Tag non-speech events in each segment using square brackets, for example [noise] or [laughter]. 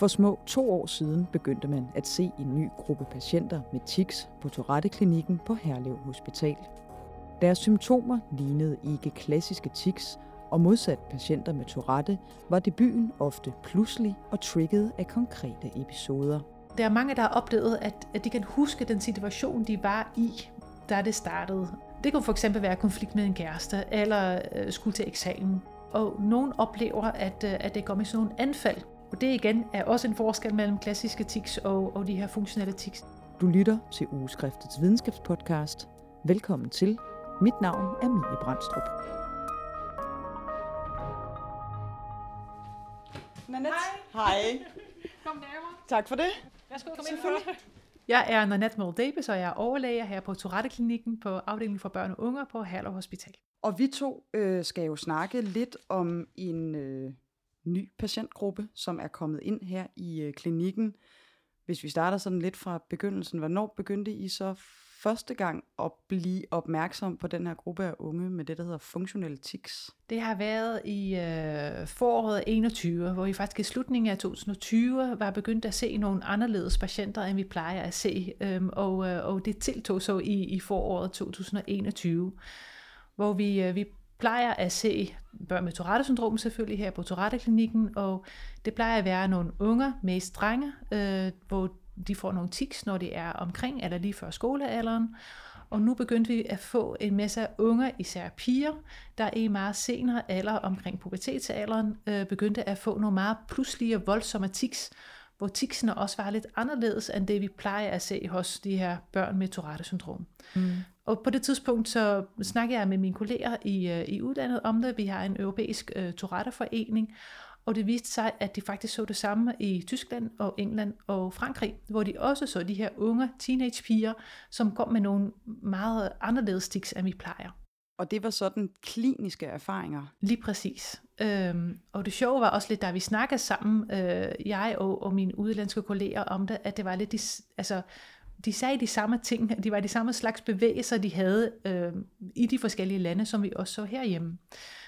For små to år siden begyndte man at se en ny gruppe patienter med tics på Tourette-klinikken på Herlev Hospital. Deres symptomer lignede ikke klassiske tics, og modsat patienter med Tourette var debuten ofte pludselig og trigget af konkrete episoder. Der er mange, der har oplevet, at, at de kan huske den situation, de var i, da det startede. Det kunne for eksempel være konflikt med en kæreste, eller øh, skulle til eksamen. Og nogen oplever, at, øh, at det går med sådan nogle anfald. Og det igen er også en forskel mellem klassiske tics og, og de her funktionelle tics. Du lytter til Ugeskriftets videnskabspodcast. Velkommen til. Mit navn er Mie Brandstrup. Nanette. Hej. Kom nærmere. Tak for det. Værsgo, kom ind Jeg er Nanette Moll Davis, og jeg er overlæge her på Tourette-klinikken på afdelingen for børn og unge på Herlev Hospital. Og vi to øh, skal jo snakke lidt om en øh, ny patientgruppe, som er kommet ind her i øh, klinikken. Hvis vi starter sådan lidt fra begyndelsen, hvornår begyndte I så første gang at blive opmærksom på den her gruppe af unge med det, der hedder funktionelle tics? Det har været i øh, foråret 21, hvor vi faktisk i slutningen af 2020 var begyndt at se nogle anderledes patienter, end vi plejer at se. Øhm, og, øh, og det tiltog så i, i foråret 2021, hvor vi, øh, vi plejer at se børn med Tourette-syndrom selvfølgelig her på Tourette-klinikken, og det plejer at være nogle unger, mest drenge, øh, hvor de får nogle tics, når de er omkring eller lige før skolealderen. Og nu begyndte vi at få en masse unger, især piger, der i meget senere alder, omkring pubertetsalderen, øh, begyndte at få nogle meget pludselige og voldsomme tics, hvor ticsene også var lidt anderledes end det, vi plejer at se hos de her børn med Tourette-syndrom. Mm. Og på det tidspunkt så snakkede jeg med mine kolleger i, øh, i udlandet om det. Vi har en europæisk uh, Tourette-forening, og det viste sig, at de faktisk så det samme i Tyskland og England og Frankrig, hvor de også så de her unge teenagepiger, som kom med nogle meget anderledes stiks, end vi plejer. Og det var sådan kliniske erfaringer? Lige præcis. Øhm, og det sjove var også lidt, da vi snakkede sammen, øh, jeg og, og mine udlandske kolleger om det, at det var lidt, de, altså, de sagde de samme ting, at de var de samme slags bevægelser, de havde øh, i de forskellige lande, som vi også så herhjemme.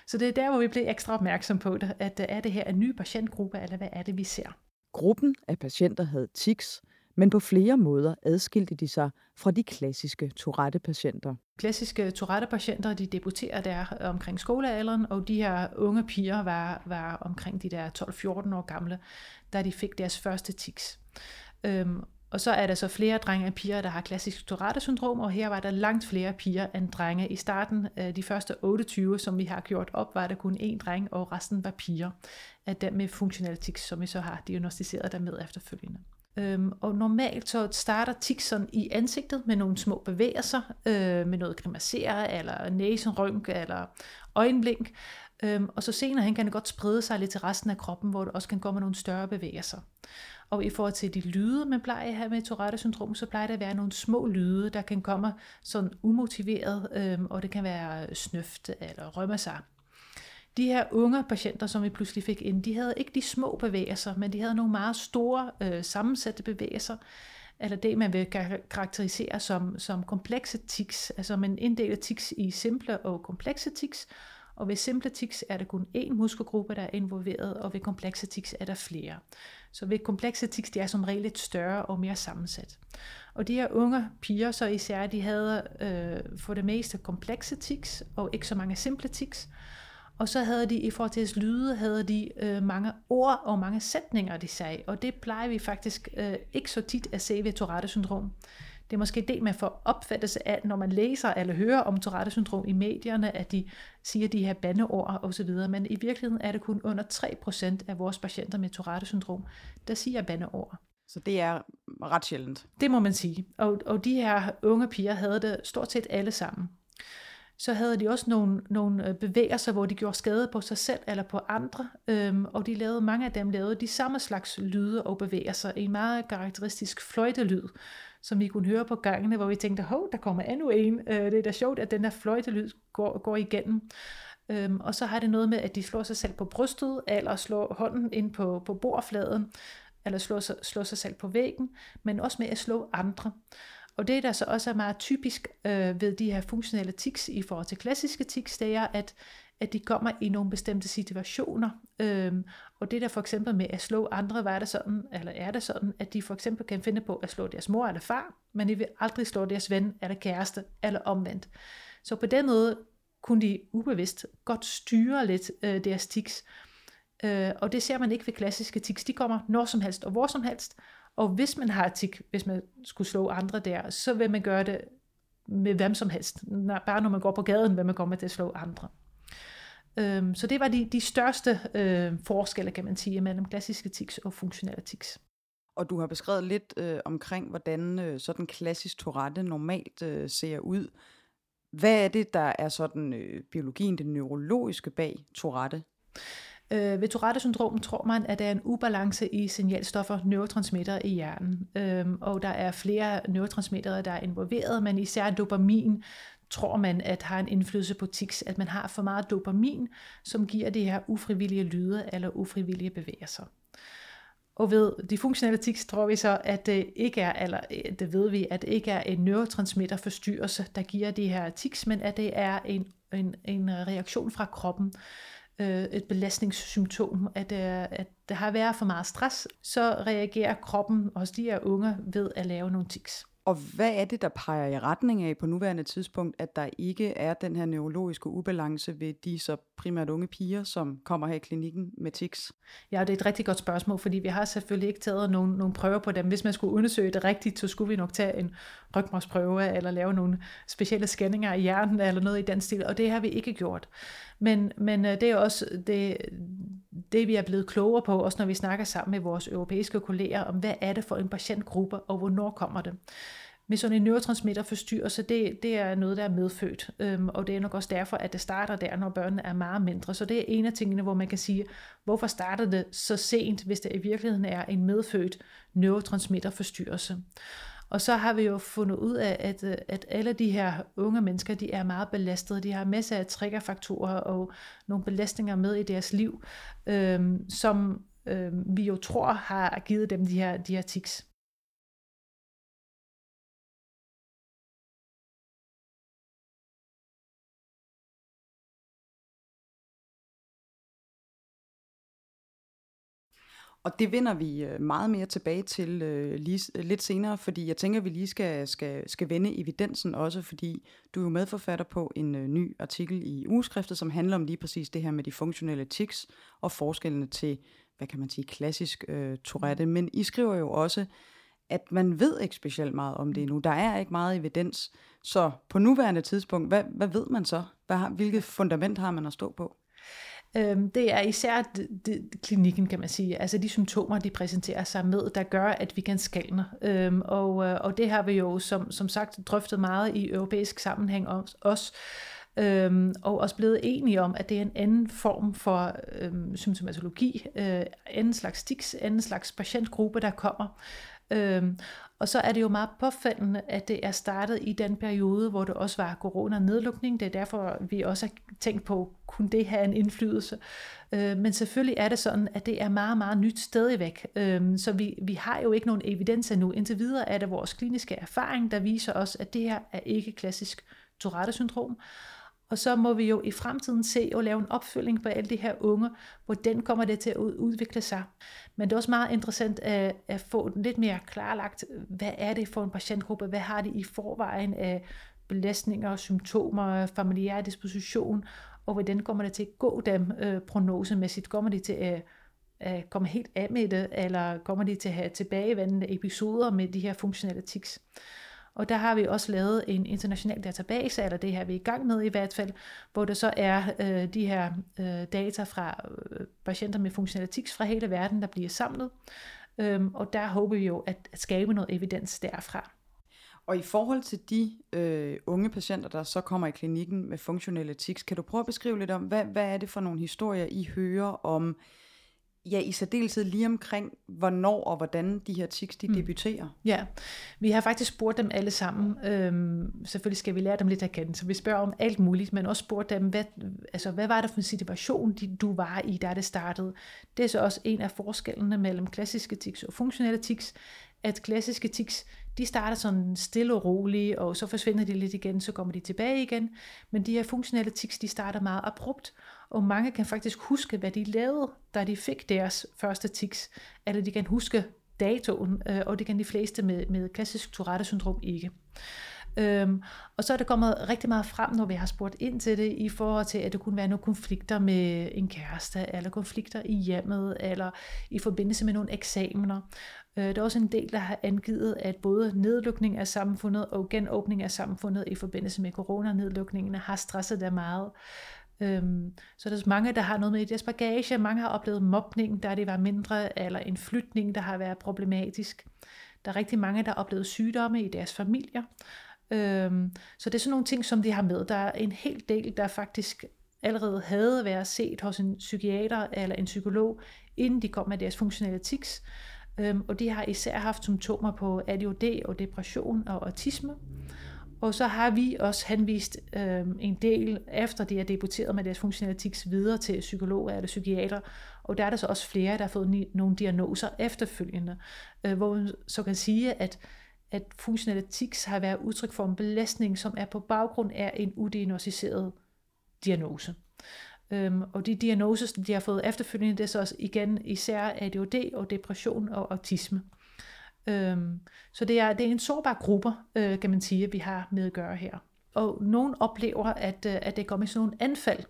Så det er der, hvor vi blev ekstra opmærksom på det, at er det her en ny patientgruppe, eller hvad er det, vi ser? Gruppen af patienter havde tics, men på flere måder adskilte de sig fra de klassiske Tourette-patienter. Klassiske Tourette-patienter, de debuterer der omkring skolealderen, og de her unge piger var, var omkring de der 12-14 år gamle, da de fik deres første tics. Øhm, og så er der så flere drenge og piger, der har klassisk Tourette-syndrom, og her var der langt flere piger end drenge. I starten, de første 28, som vi har gjort op, var der kun én dreng, og resten var piger af dem med funktionelle tics, som vi så har diagnostiseret der med efterfølgende. Øhm, og normalt så starter ticseren i ansigtet med nogle små bevægelser, øh, med noget grimassere, eller næsenrynk, eller øjenblink. Øhm, og så senere hen kan det godt sprede sig lidt til resten af kroppen, hvor det også kan komme nogle større bevægelser. Og i forhold til de lyde, man plejer at have med Tourette-syndrom, så plejer det at være nogle små lyde, der kan komme sådan umotiveret, øhm, og det kan være snøfte eller rømme sig. De her unge patienter, som vi pludselig fik ind, de havde ikke de små bevægelser, men de havde nogle meget store øh, sammensatte bevægelser, eller det, man vil karakterisere som, som komplekse tics, altså man inddeler tics i simple og komplekse tics, og ved simple tics er der kun én muskelgruppe, der er involveret, og ved komplekse tics er der flere. Så ved komplekse tics, de er som regel lidt større og mere sammensat. Og de her unge piger, så især, de havde øh, for det meste komplekse tics, og ikke så mange simple tics. Og så havde de i forhold til lyde, havde de øh, mange ord og mange sætninger, de sagde. Og det plejer vi faktisk øh, ikke så tit at se ved Tourette-syndrom. Det er måske det, man får opfattelse af, når man læser eller hører om Tourette-syndrom i medierne, at de siger de her bandeord osv., men i virkeligheden er det kun under 3% af vores patienter med Tourette-syndrom, der siger bandeord. Så det er ret sjældent. Det må man sige. Og, og de her unge piger havde det stort set alle sammen så havde de også nogle, nogle øh, bevægelser, hvor de gjorde skade på sig selv eller på andre, øhm, og de lavede, mange af dem lavede de samme slags lyde og bevægelser, en meget karakteristisk fløjtelyd, som vi kunne høre på gangene, hvor vi tænkte, hov, der kommer endnu en, øh, det er da sjovt, at den der fløjtelyd går, går igennem. Øhm, og så har det noget med, at de slår sig selv på brystet, eller slår hånden ind på, på bordfladen, eller slår sig, slår sig selv på væggen, men også med at slå andre. Og det, der så også er meget typisk øh, ved de her funktionelle tics i forhold til klassiske tics, det er, at, at de kommer i nogle bestemte situationer. Øhm, og det der for eksempel med at slå andre, var det sådan, eller er det sådan, at de for eksempel kan finde på at slå deres mor eller far, men de vil aldrig slå deres ven eller kæreste eller omvendt. Så på den måde kunne de ubevidst godt styre lidt øh, deres tics. Øh, og det ser man ikke ved klassiske tics. De kommer når som helst og hvor som helst. Og hvis man har tik, hvis man skulle slå andre der, så vil man gøre det med hvem som helst. Bare når man går på gaden, vil man komme til at slå andre. Øhm, så det var de, de største øh, forskelle, kan man sige, mellem klassiske tics og funktionelle tics. Og du har beskrevet lidt øh, omkring, hvordan øh, sådan klassisk Tourette normalt øh, ser ud. Hvad er det, der er sådan øh, biologien, det neurologiske bag Tourette? Øh, ved Tourette-syndrom tror man, at der er en ubalance i signalstoffer, neurotransmitter i hjernen. Øh, og der er flere neurotransmittere, der er involveret, men især dopamin tror man, at har en indflydelse på tics, at man har for meget dopamin, som giver de her ufrivillige lyde eller ufrivillige bevægelser. Og ved de funktionelle tics tror vi så, at det ikke er, eller øh, det ved vi, at det ikke er en neurotransmitterforstyrrelse, der giver de her tics, men at det er en, en, en reaktion fra kroppen, øh, et belastningssymptom, at, øh, at der har været for meget stress, så reagerer kroppen hos de her unge ved at lave nogle tics. Og hvad er det, der peger i retning af på nuværende tidspunkt, at der ikke er den her neurologiske ubalance ved de så primært unge piger, som kommer her i klinikken med tics? Ja, det er et rigtig godt spørgsmål, fordi vi har selvfølgelig ikke taget nogle, nogle prøver på dem. Hvis man skulle undersøge det rigtigt, så skulle vi nok tage en rygmarvsprøve eller lave nogle specielle scanninger i hjernen eller noget i den stil, og det har vi ikke gjort. Men, men øh, det er også det, det, vi er blevet klogere på, også når vi snakker sammen med vores europæiske kolleger, om hvad er det for en patientgruppe, og hvornår kommer det. Med sådan en neurotransmitterforstyrrelse, det, det er noget, der er medfødt, øhm, og det er nok også derfor, at det starter der, når børnene er meget mindre. Så det er en af tingene, hvor man kan sige, hvorfor starter det så sent, hvis det i virkeligheden er en medfødt neurotransmitterforstyrrelse. Og så har vi jo fundet ud af, at, øh, at alle de her unge mennesker, de er meget belastede. De har masser af triggerfaktorer og nogle belastninger med i deres liv, øhm, som øhm, vi jo tror har givet dem de her, de her tics. Og det vender vi øh, meget mere tilbage til øh, lige, øh, lidt senere, fordi jeg tænker, at vi lige skal, skal, skal vende evidensen også, fordi du er jo medforfatter på en øh, ny artikel i ugeskriftet, som handler om lige præcis det her med de funktionelle tics og forskellene til, hvad kan man sige, klassisk øh, Tourette. Men I skriver jo også, at man ved ikke specielt meget om det nu. Der er ikke meget evidens. Så på nuværende tidspunkt, hvad, hvad ved man så? Hvad har, hvilket fundament har man at stå på? Øhm, det er især det, det, klinikken, kan man sige. Altså de symptomer, de præsenterer sig med, der gør, at vi kan skalne. Øhm, og, øh, og det har vi jo som, som sagt drøftet meget i europæisk sammenhæng også. Øhm, og også blevet enige om, at det er en anden form for øhm, symptomatologi, øh, anden slags tics, anden slags patientgruppe, der kommer. Øhm, og så er det jo meget påfaldende, at det er startet i den periode, hvor det også var corona-nedlukning. Det er derfor, vi også har tænkt på, kunne det have en indflydelse? Øh, men selvfølgelig er det sådan, at det er meget, meget nyt stadigvæk. Øh, så vi, vi har jo ikke nogen evidens endnu. Indtil videre er det vores kliniske erfaring, der viser os, at det her er ikke klassisk Tourette-syndrom. Og så må vi jo i fremtiden se og lave en opfølging på alle de her unge, hvordan kommer det til at udvikle sig. Men det er også meget interessant at, at få lidt mere klarlagt, hvad er det for en patientgruppe, hvad har de i forvejen af belastninger, symptomer, familiær disposition, og hvordan kommer det til at gå dem øh, prognosemæssigt? Kommer de til at, at komme helt af med det, eller kommer de til at have tilbagevendende episoder med de her funktionelle tics? Og der har vi også lavet en international database, eller det her vi er i gang med i hvert fald, hvor der så er øh, de her øh, data fra øh, patienter med funktionelle tics fra hele verden, der bliver samlet. Øhm, og der håber vi jo at, at skabe noget evidens derfra. Og i forhold til de øh, unge patienter, der så kommer i klinikken med funktionelle tics, kan du prøve at beskrive lidt om, hvad, hvad er det for nogle historier, I hører om ja, i særdeleshed lige omkring, hvornår og hvordan de her tics, de mm. debuterer. Ja, vi har faktisk spurgt dem alle sammen. Øhm, selvfølgelig skal vi lære dem lidt at kende, så vi spørger om alt muligt, men også spurgt dem, hvad, altså, hvad var det for en situation, de, du var i, da det startede. Det er så også en af forskellene mellem klassiske tics og funktionelle tics, at klassiske tics, de starter sådan stille og roligt, og så forsvinder de lidt igen, så kommer de tilbage igen. Men de her funktionelle tics, de starter meget abrupt, og mange kan faktisk huske, hvad de lavede, da de fik deres første tics, eller de kan huske datoen, øh, og det kan de fleste med, med klassisk Tourette-syndrom ikke. Øhm, og så er det kommet rigtig meget frem, når vi har spurgt ind til det, i forhold til, at det kunne være nogle konflikter med en kæreste, eller konflikter i hjemmet, eller i forbindelse med nogle eksamener. Øh, der er også en del, der har angivet, at både nedlukning af samfundet og genåbning af samfundet i forbindelse med coronanedlukningene har stresset der meget. Øhm, så der er mange, der har noget med i deres bagage. Mange har oplevet mobning, der det var mindre, eller en flytning, der har været problematisk. Der er rigtig mange, der har oplevet sygdomme i deres familier. Øhm, så det er sådan nogle ting, som de har med. Der er en hel del, der faktisk allerede havde været set hos en psykiater eller en psykolog, inden de kom med deres funktionelle tics. Øhm, og de har især haft symptomer på ADHD og depression og autisme. Og så har vi også henvist øh, en del, efter de er debuteret med deres funktionelle tics, videre til psykologer eller psykiater. Og der er der så også flere, der har fået ni- nogle diagnoser efterfølgende, øh, hvor man så kan sige, at at funktionelle tics har været udtryk for en belastning, som er på baggrund af en udiagnostiseret diagnose. Øhm, og de diagnoser, de har fået efterfølgende, det er så også igen især ADHD og depression og autisme. Øhm, så det er, det er en sårbar gruppe, øh, kan man sige, vi har med at gøre her. Og nogen oplever, at, øh, at det kommer i sådan nogle anfald.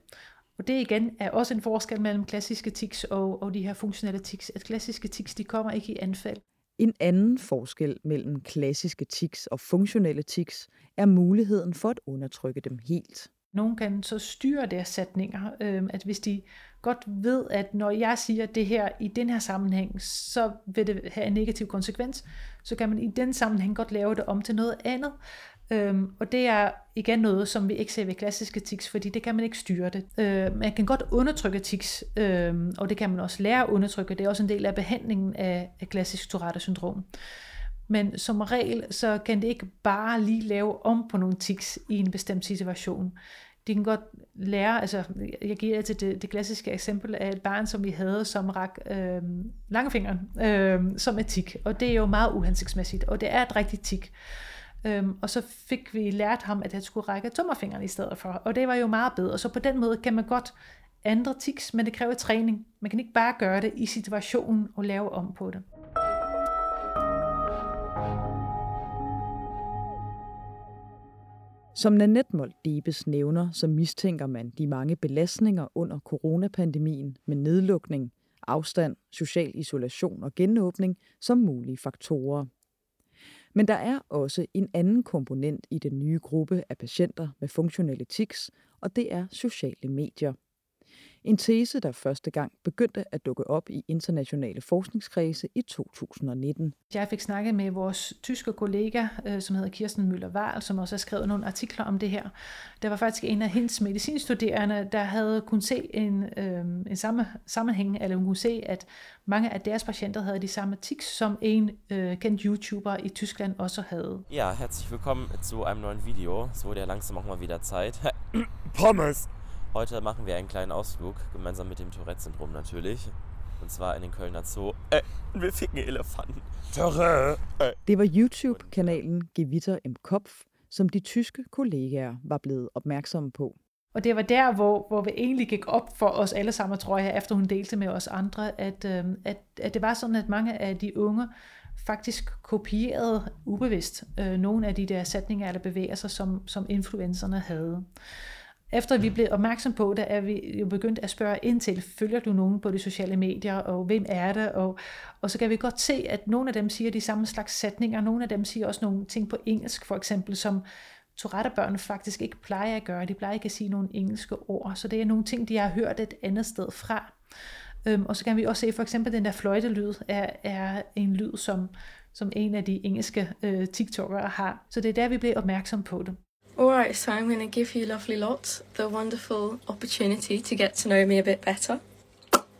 Og det igen er også en forskel mellem klassiske tics og, og de her funktionelle tics. At klassiske tics, de kommer ikke i anfald. En anden forskel mellem klassiske tics og funktionelle tics er muligheden for at undertrykke dem helt. Nogen gange så styre deres sætninger, øh, at hvis de godt ved, at når jeg siger det her i den her sammenhæng, så vil det have en negativ konsekvens, så kan man i den sammenhæng godt lave det om til noget andet. Øhm, og det er igen noget, som vi ikke ser ved klassiske tics, fordi det kan man ikke styre det. Øh, man kan godt undertrykke tics, øh, og det kan man også lære at undertrykke. Det er også en del af behandlingen af, af klassisk Tourette-syndrom. Men som regel, så kan det ikke bare lige lave om på nogle tics i en bestemt situation. De kan godt lære, altså jeg giver til det, det klassiske eksempel af et barn, som vi havde, som rak øh, langfingeren øh, som et tik, og det er jo meget uhensigtsmæssigt, og det er et rigtigt tik. Øhm, og så fik vi lært ham, at han skulle række tommerfingeren i stedet for. Og det var jo meget bedre. Så på den måde kan man godt ændre tics, men det kræver træning. Man kan ikke bare gøre det i situationen og lave om på det. Som Nanette Mold Debes nævner, så mistænker man de mange belastninger under coronapandemien med nedlukning, afstand, social isolation og genåbning som mulige faktorer. Men der er også en anden komponent i den nye gruppe af patienter med funktionelle tics, og det er sociale medier. En tese, der første gang begyndte at dukke op i internationale forskningskredse i 2019. Jeg fik snakket med vores tyske kollega, øh, som hedder Kirsten møller wahl som også har skrevet nogle artikler om det her. Der var faktisk en af hendes medicinstuderende, der havde kunnet se en, øh, en samme sammenhæng, eller hun kunne se, at mange af deres patienter havde de samme tics, som en øh, kendt YouTuber i Tyskland også havde. Ja, herzlich willkommen zu einem neuen Video. Es wurde ja langsam auch mal wieder Zeit. [coughs] Pommes! Heute machen wir einen kleinen Ausflug, gemeinsam mit dem Tourette-Syndrom natürlich. Und zwar in den Kölner Zoo. Äh, wir ficken Elefanten. Tourette! Äh. Det var YouTube-kanalen Gewitter im Kopf, som de tyske kollegaer var blevet opmærksomme på. Og det var der, hvor, hvor vi egentlig gik op for os alle sammen, tror jeg, efter hun delte med os andre, at, øh, at, at det var sådan, at mange af de unge faktisk kopierede ubevidst øh, nogle af de der sætninger eller bevægelser, som, som influencerne havde. Efter vi blev opmærksom på det, er vi jo begyndt at spørge ind til, følger du nogen på de sociale medier, og hvem er det? Og, og så kan vi godt se, at nogle af dem siger de samme slags sætninger, nogle af dem siger også nogle ting på engelsk, for eksempel, som Tourette-børn faktisk ikke plejer at gøre. De plejer ikke at sige nogle engelske ord, så det er nogle ting, de har hørt et andet sted fra. Øhm, og så kan vi også se, for eksempel den der fløjtelyd er, er en lyd, som, som en af de engelske øh, TikTokere har. Så det er der, vi bliver opmærksom på det. Alright, so I'm going to give you lovely lot the wonderful opportunity to get to know me a bit better.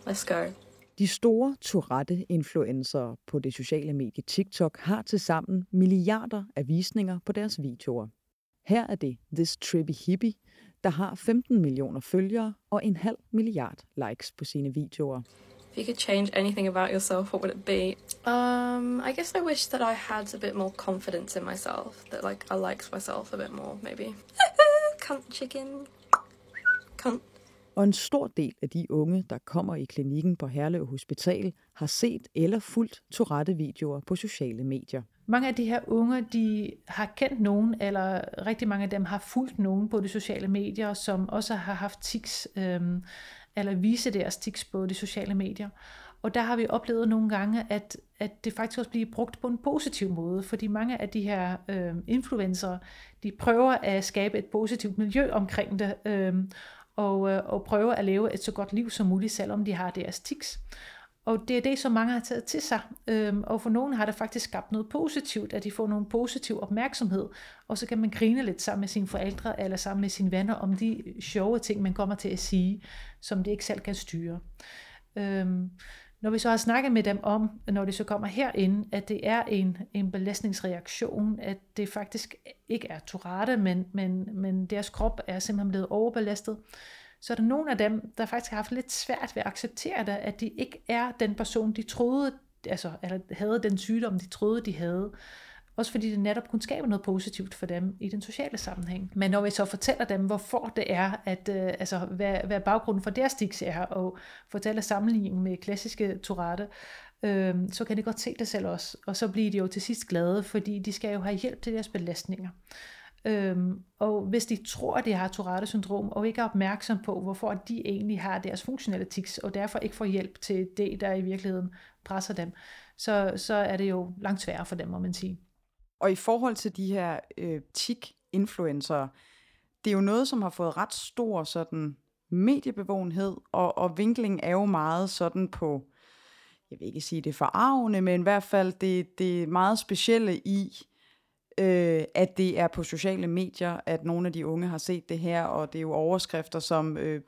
Let's go. De store Tourette-influencer på det sociale medie TikTok har til sammen milliarder af visninger på deres videoer. Her er det This Trippy Hippie, der har 15 millioner følgere og en halv milliard likes på sine videoer. If you could change anything about yourself, what would it be? Um, I guess I wish that I had a bit more confidence in myself. That like I liked myself a bit more, maybe. [laughs] Cunt chicken. Cunt. Og en stor del af de unge, der kommer i klinikken på Herlev Hospital, har set eller fulgt Tourette-videoer på sociale medier. Mange af de her unge, de har kendt nogen, eller rigtig mange af dem har fulgt nogen på de sociale medier, som også har haft tics, øh, eller vise deres tics på de sociale medier. Og der har vi oplevet nogle gange, at, at det faktisk også bliver brugt på en positiv måde, fordi mange af de her øh, influencer, de prøver at skabe et positivt miljø omkring det, øh, og, øh, og prøver at leve et så godt liv som muligt, selvom de har deres tics. Og det er det, som mange har taget til sig. Øhm, og for nogen har det faktisk skabt noget positivt, at de får nogle positiv opmærksomhed. Og så kan man grine lidt sammen med sine forældre eller sammen med sine venner om de sjove ting, man kommer til at sige, som de ikke selv kan styre. Øhm, når vi så har snakket med dem om, når de så kommer herinde, at det er en, en belastningsreaktion, at det faktisk ikke er Tourette, men, men, men deres krop er simpelthen blevet overbelastet, så er der nogle af dem, der faktisk har haft lidt svært ved at acceptere det, at de ikke er den person, de troede, altså, eller havde den sygdom, de troede, de havde. Også fordi det netop kunne skabe noget positivt for dem i den sociale sammenhæng. Men når vi så fortæller dem, hvorfor det er, at, øh, altså, hvad, hvad baggrunden for deres stiks er, og fortæller sammenligningen med klassiske Tourette, øh, så kan de godt se det selv også. Og så bliver de jo til sidst glade, fordi de skal jo have hjælp til deres belastninger. Øhm, og hvis de tror, at de har Tourette-syndrom, og ikke er opmærksom på, hvorfor de egentlig har deres funktionelle tics, og derfor ikke får hjælp til det, der i virkeligheden presser dem, så, så er det jo langt sværere for dem, må man sige. Og i forhold til de her øh, TIC-influencer, det er jo noget, som har fået ret stor sådan mediebevågenhed, og, og vinklingen er jo meget sådan på, jeg vil ikke sige det forarvende, men i hvert fald det, det meget specielle i, øh, at det er på sociale medier, at nogle af de unge har set det her, og det er jo overskrifter som øh,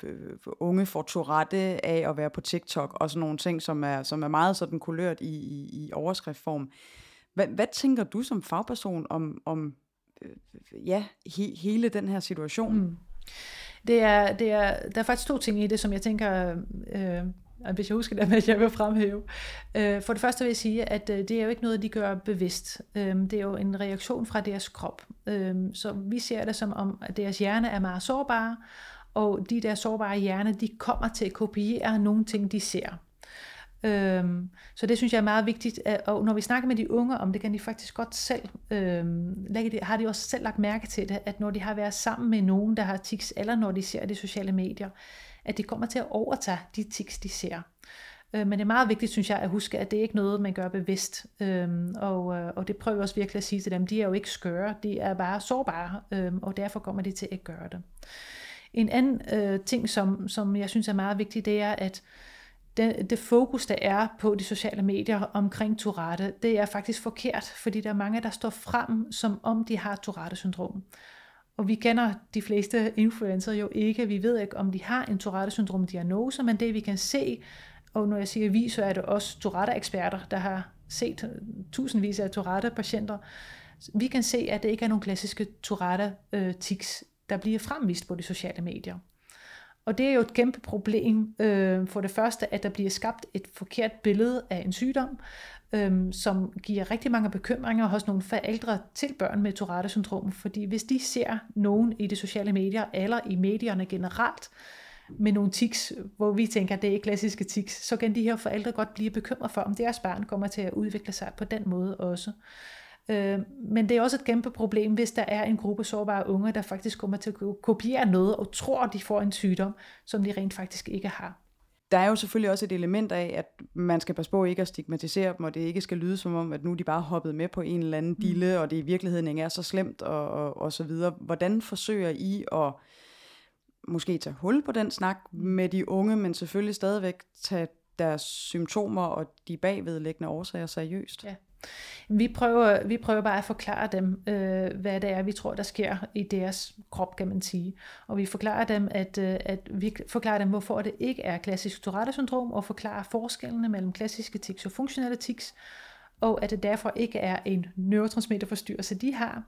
unge får Tourette af at være på TikTok, og sådan nogle ting, som er, som er meget sådan kulørt i, i, i overskriftform. Hvad, hvad tænker du som fagperson om, om øh, ja, he, hele den her situation? Mm. Det er, det er, der er faktisk to ting i det, som jeg tænker, øh, hvis jeg husker det, [laughs] at jeg vil fremhæve. Øh, for det første vil jeg sige, at øh, det er jo ikke noget, de gør bevidst. Øh, det er jo en reaktion fra deres krop. Øh, så vi ser det som om, at deres hjerne er meget sårbare, og de der sårbare hjerne, de kommer til at kopiere nogle ting, de ser. Øhm, så det synes jeg er meget vigtigt, og når vi snakker med de unge om det, kan de faktisk godt selv, øhm, lægge har de også selv lagt mærke til det, at når de har været sammen med nogen, der har tics, eller når de ser de sociale medier, at det kommer til at overtage de tics, de ser. Øh, men det er meget vigtigt, synes jeg, at huske, at det er ikke noget, man gør bevidst. Øhm, og, øh, og det prøver jeg også virkelig at sige til dem. De er jo ikke skøre, de er bare sårbare, øhm, og derfor kommer de til at gøre det. En anden øh, ting, som, som jeg synes er meget vigtig, det er, at det, det fokus, der er på de sociale medier omkring Tourette, det er faktisk forkert, fordi der er mange, der står frem, som om de har Tourette-syndrom. Og vi kender de fleste influencer jo ikke. Vi ved ikke, om de har en Tourette-syndrom-diagnose, men det vi kan se, og når jeg siger vi, så er det også Tourette-eksperter, der har set tusindvis af Tourette-patienter. Vi kan se, at det ikke er nogen klassiske Tourette-tics, øh, der bliver fremvist på de sociale medier. Og det er jo et kæmpe problem øh, for det første, at der bliver skabt et forkert billede af en sygdom, øh, som giver rigtig mange bekymringer hos nogle forældre til børn med Tourette-syndrom. Fordi hvis de ser nogen i de sociale medier eller i medierne generelt med nogle tics, hvor vi tænker, at det er klassiske tics, så kan de her forældre godt blive bekymret for, om deres barn kommer til at udvikle sig på den måde også. Øh, men det er også et kæmpe problem, hvis der er en gruppe sårbare unge, der faktisk kommer til at kopiere noget og tror, de får en sygdom, som de rent faktisk ikke har. Der er jo selvfølgelig også et element af, at man skal passe på ikke at stigmatisere dem, og det ikke skal lyde som om, at nu er de bare hoppet med på en eller anden mm. dille, mm. og det i virkeligheden ikke er så slemt, og, og, og så videre. Hvordan forsøger I at måske tage hul på den snak med de unge, men selvfølgelig stadigvæk tage deres symptomer og de bagvedliggende årsager seriøst? Ja. Vi prøver, vi prøver bare at forklare dem, øh, hvad det er, vi tror, der sker i deres krop, kan man sige. Og vi forklarer dem, at, øh, at vi forklarer dem, hvorfor det ikke er klassisk Tourette-syndrom, og forklarer forskellene mellem klassiske tics og funktionelle tics, og at det derfor ikke er en neurotransmitterforstyrrelse, de har,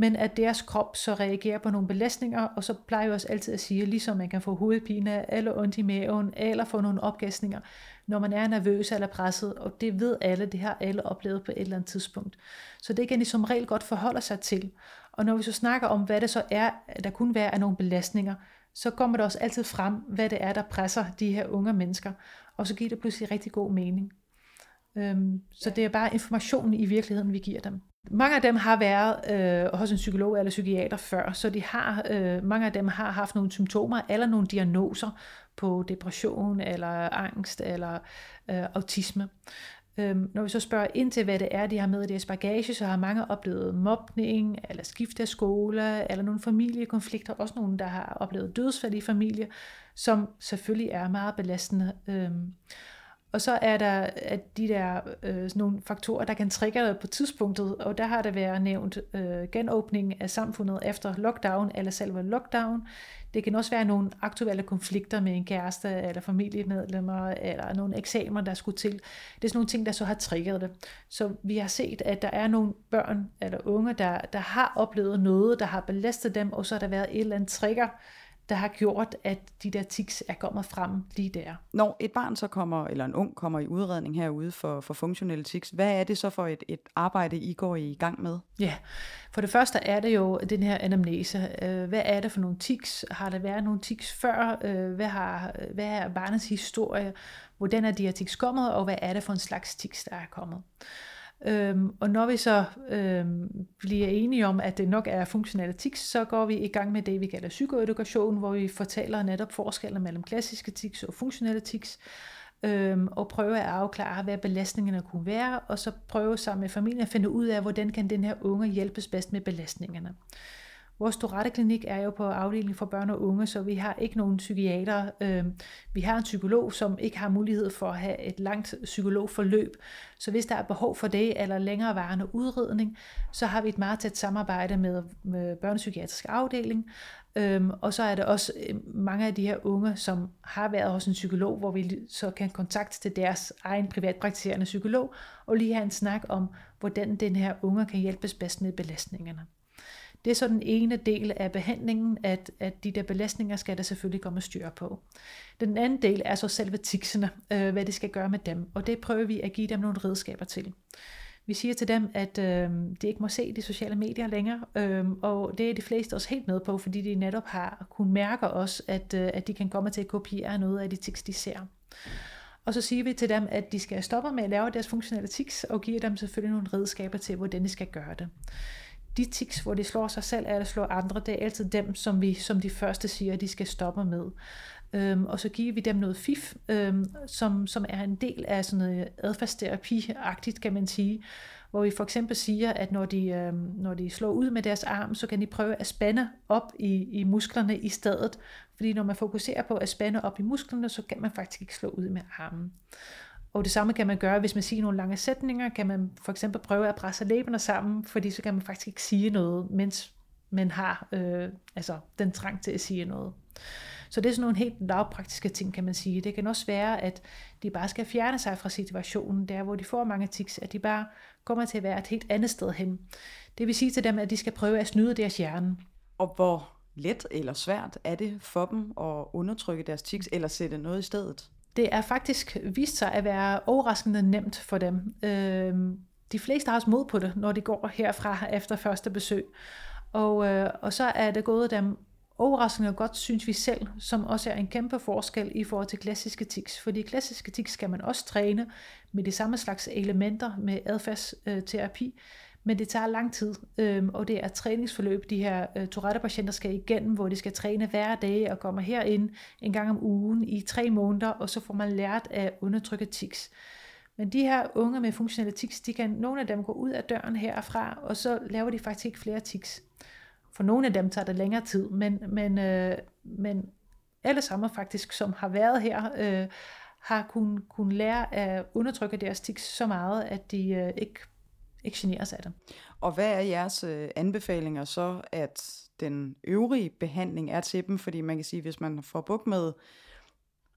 men at deres krop så reagerer på nogle belastninger, og så plejer jeg også altid at sige, ligesom man kan få hovedpine, eller ondt i maven, eller få nogle opgæsninger, når man er nervøs eller presset, og det ved alle, det har alle oplevet på et eller andet tidspunkt. Så det kan de som regel godt forholde sig til. Og når vi så snakker om, hvad det så er, der kunne være af nogle belastninger, så kommer det også altid frem, hvad det er, der presser de her unge mennesker, og så giver det pludselig rigtig god mening. Øhm, så det er bare informationen i virkeligheden, vi giver dem. Mange af dem har været øh, hos en psykolog eller psykiater før, så de har, øh, mange af dem har haft nogle symptomer eller nogle diagnoser på depression eller angst eller øh, autisme. Øhm, når vi så spørger ind til, hvad det er, de har med i deres bagage, så har mange oplevet mobning, eller skift af skole, eller nogle familiekonflikter, også nogle, der har oplevet dødsfald i familie, som selvfølgelig er meget belastende. Øhm, og så er der at de der øh, sådan nogle faktorer, der kan trigge på tidspunktet, og der har der været nævnt øh, genåbning af samfundet efter lockdown eller selve lockdown. Det kan også være nogle aktuelle konflikter med en kæreste eller familiemedlemmer eller nogle eksamener, der skulle til. Det er sådan nogle ting, der så har trigget det. Så vi har set, at der er nogle børn eller unge, der, der har oplevet noget, der har belastet dem, og så har der været et eller andet trigger, der har gjort, at de der tics er kommet frem lige der. Når et barn så kommer, eller en ung kommer i udredning herude for, for funktionelle tics, hvad er det så for et, et arbejde, I går i gang med? Ja, for det første er det jo den her anamnese. Øh, hvad er det for nogle tics? Har der været nogle tics før? Øh, hvad, har, hvad er barnets historie? Hvordan er de her tics kommet, og hvad er det for en slags tics, der er kommet? Øhm, og når vi så øhm, bliver enige om, at det nok er funktionel tics, så går vi i gang med det, vi kalder psykoedukation, hvor vi fortæller netop forskellen mellem klassisk tics og funktionel tics, øhm, og prøve at afklare, hvad belastningerne kunne være, og så prøve sammen med familien at finde ud af, hvordan kan den her unge hjælpes bedst med belastningerne. Vores Dorette-klinik er jo på afdeling for børn og unge, så vi har ikke nogen psykiater. Øh, vi har en psykolog, som ikke har mulighed for at have et langt psykologforløb. Så hvis der er behov for det, eller længerevarende udredning, så har vi et meget tæt samarbejde med, med børnepsykiatrisk afdeling. Øh, og så er der også øh, mange af de her unge, som har været hos en psykolog, hvor vi så kan kontakte til deres egen privatpraktiserende psykolog, og lige have en snak om, hvordan den her unge kan hjælpes bedst med belastningerne. Det er så den ene del af behandlingen, at, at de der belastninger skal der selvfølgelig komme styr på. Den anden del er så selve tiksene, øh, hvad det skal gøre med dem, og det prøver vi at give dem nogle redskaber til. Vi siger til dem, at øh, de ikke må se de sociale medier længere, øh, og det er de fleste også helt med på, fordi de netop har kunnet mærke os, at, øh, at de kan komme til at kopiere noget af de tiks, de ser. Og så siger vi til dem, at de skal stoppe med at lave deres funktionelle tics, og give dem selvfølgelig nogle redskaber til, hvordan de skal gøre det de tics, hvor de slår sig selv eller slår andre, det er altid dem, som vi som de første siger, de skal stoppe med. Øhm, og så giver vi dem noget fif, øhm, som, som er en del af sådan noget adfærdsterapi-agtigt, kan man sige, hvor vi for eksempel siger, at når de, øhm, når de slår ud med deres arm, så kan de prøve at spænde op i, i musklerne i stedet, fordi når man fokuserer på at spænde op i musklerne, så kan man faktisk ikke slå ud med armen. Og det samme kan man gøre, hvis man siger nogle lange sætninger, kan man for eksempel prøve at presse læberne sammen, fordi så kan man faktisk ikke sige noget, mens man har øh, altså den trang til at sige noget. Så det er sådan nogle helt lavpraktiske ting, kan man sige. Det kan også være, at de bare skal fjerne sig fra situationen, der hvor de får mange tics, at de bare kommer til at være et helt andet sted hen. Det vil sige til dem, at de skal prøve at snyde deres hjerne. Og hvor let eller svært er det for dem at undertrykke deres tics, eller sætte noget i stedet? Det er faktisk vist sig at være overraskende nemt for dem. Øh, de fleste har også mod på det, når de går herfra efter første besøg. Og, øh, og så er det gået dem overraskende godt, synes vi selv, som også er en kæmpe forskel i forhold til klassiske tics. Fordi klassiske tics skal man også træne med de samme slags elementer med adfærdsterapi, øh, men det tager lang tid, øhm, og det er træningsforløb, de her øh, Tourette-patienter skal igennem, hvor de skal træne hver dag og kommer herind en gang om ugen i tre måneder, og så får man lært at undertrykke tics. Men de her unge med funktionelle tics, de kan, nogle af dem går ud af døren herfra, og så laver de faktisk ikke flere tics. For nogle af dem tager det længere tid, men, men, øh, men alle sammen faktisk, som har været her, øh, har kunnet kun lære at undertrykke deres tics så meget, at de øh, ikke ikke generes af det. Og hvad er jeres øh, anbefalinger så, at den øvrige behandling er til dem? Fordi man kan sige, hvis man får bukt med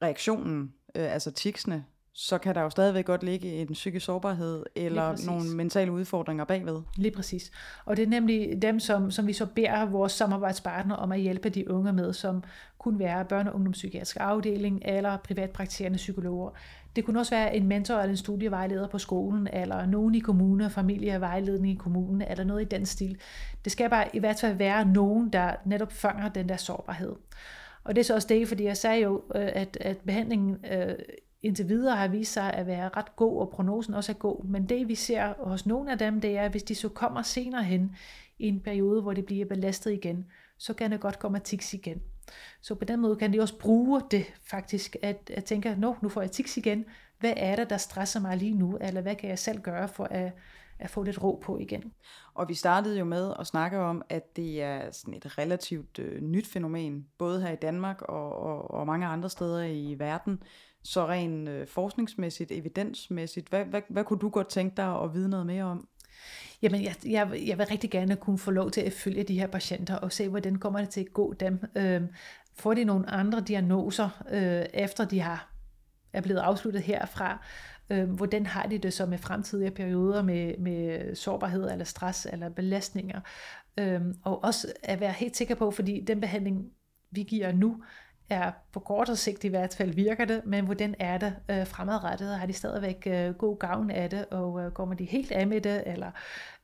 reaktionen, øh, altså tiksene, så kan der jo stadigvæk godt ligge en psykisk sårbarhed eller nogle mentale udfordringer bagved. Lige præcis. Og det er nemlig dem, som, som vi så beder vores samarbejdspartnere om at hjælpe de unge med, som kunne være børne- og ungdomspsykiatrisk afdeling eller privatpraktiserende psykologer. Det kunne også være en mentor eller en studievejleder på skolen, eller nogen i kommunen, familievejledning i kommunen, eller noget i den stil. Det skal bare i hvert fald være nogen, der netop fanger den der sårbarhed. Og det er så også det, fordi jeg sagde jo, øh, at, at behandlingen øh, indtil videre har vist sig at være ret god, og prognosen også er god. Men det vi ser hos nogle af dem, det er, at hvis de så kommer senere hen i en periode, hvor de bliver belastet igen, så kan det godt komme tiks igen. Så på den måde kan de også bruge det faktisk, at, at tænke, Nå, nu får jeg tiks igen. Hvad er det, der stresser mig lige nu? Eller hvad kan jeg selv gøre for at, at få lidt ro på igen? Og vi startede jo med at snakke om, at det er sådan et relativt øh, nyt fænomen, både her i Danmark og, og, og mange andre steder i verden. Så rent øh, forskningsmæssigt, evidensmæssigt, hvad, hvad, hvad kunne du godt tænke dig at vide noget mere om? Jamen, jeg, jeg, jeg vil rigtig gerne kunne få lov til at følge de her patienter og se, hvordan kommer det til at gå dem. Øh, får de nogle andre diagnoser, øh, efter de har er blevet afsluttet herfra? Øh, hvordan har de det så med fremtidige perioder med, med sårbarhed eller stress eller belastninger? Øh, og også at være helt sikker på, fordi den behandling, vi giver nu, er på kortere sigt i hvert fald virker det, men hvordan er det øh, fremadrettet? Har de stadigvæk øh, god gavn af det, og øh, kommer de helt af med det? Eller,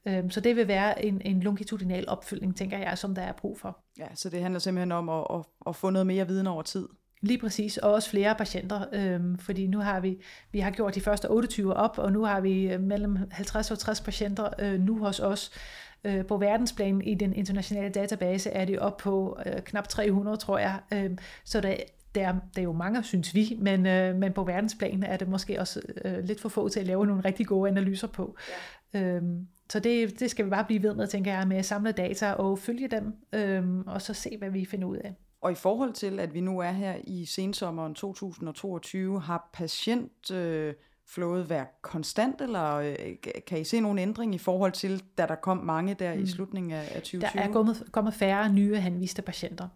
øh, så det vil være en, en longitudinal opfølgning, tænker jeg, som der er brug for. Ja, så det handler simpelthen om at, at, at få noget mere viden over tid. Lige præcis, og også flere patienter, øhm, fordi nu har vi, vi har gjort de første 28 op, og nu har vi øh, mellem 50 og 60 patienter øh, nu hos os, Øh, på verdensplan i den internationale database er det op på øh, knap 300, tror jeg. Øh, så der, der, der er jo mange, synes vi, men, øh, men på verdensplan er det måske også øh, lidt for få til at lave nogle rigtig gode analyser på. Ja. Øhm, så det, det skal vi bare blive ved med, tænker jeg, med at samle data og følge dem, øhm, og så se, hvad vi finder ud af. Og i forhold til, at vi nu er her i sensommeren 2022, har patient... Øh flowet være konstant, eller øh, kan I se nogen ændring i forhold til, da der kom mange der mm. i slutningen af, af 2020? Der er kommet, kommet færre nye henviste patienter.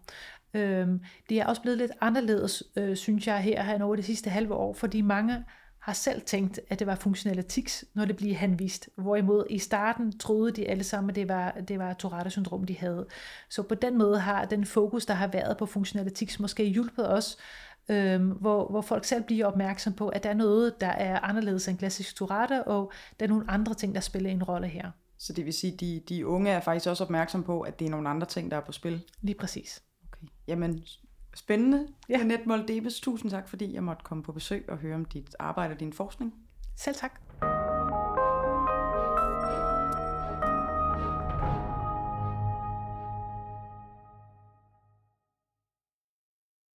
Øhm, det er også blevet lidt anderledes, øh, synes jeg, her, her over det sidste halve år, fordi mange har selv tænkt, at det var funktionelle tics, når det bliver henvist. Hvorimod i starten troede de alle sammen, at det var, det var Tourette-syndrom, de havde. Så på den måde har den fokus, der har været på funktionelle tics, måske hjulpet os øhm, hvor, hvor folk selv bliver opmærksom på, at der er noget, der er anderledes end klassisk Tourette, og der er nogle andre ting, der spiller en rolle her. Så det vil sige, at de, de unge er faktisk også opmærksom på, at det er nogle andre ting, der er på spil? Lige præcis. Okay. Jamen, spændende. Ja. Jeanette Moldebes, tusind tak, fordi jeg måtte komme på besøg og høre om dit arbejde og din forskning. Selv tak.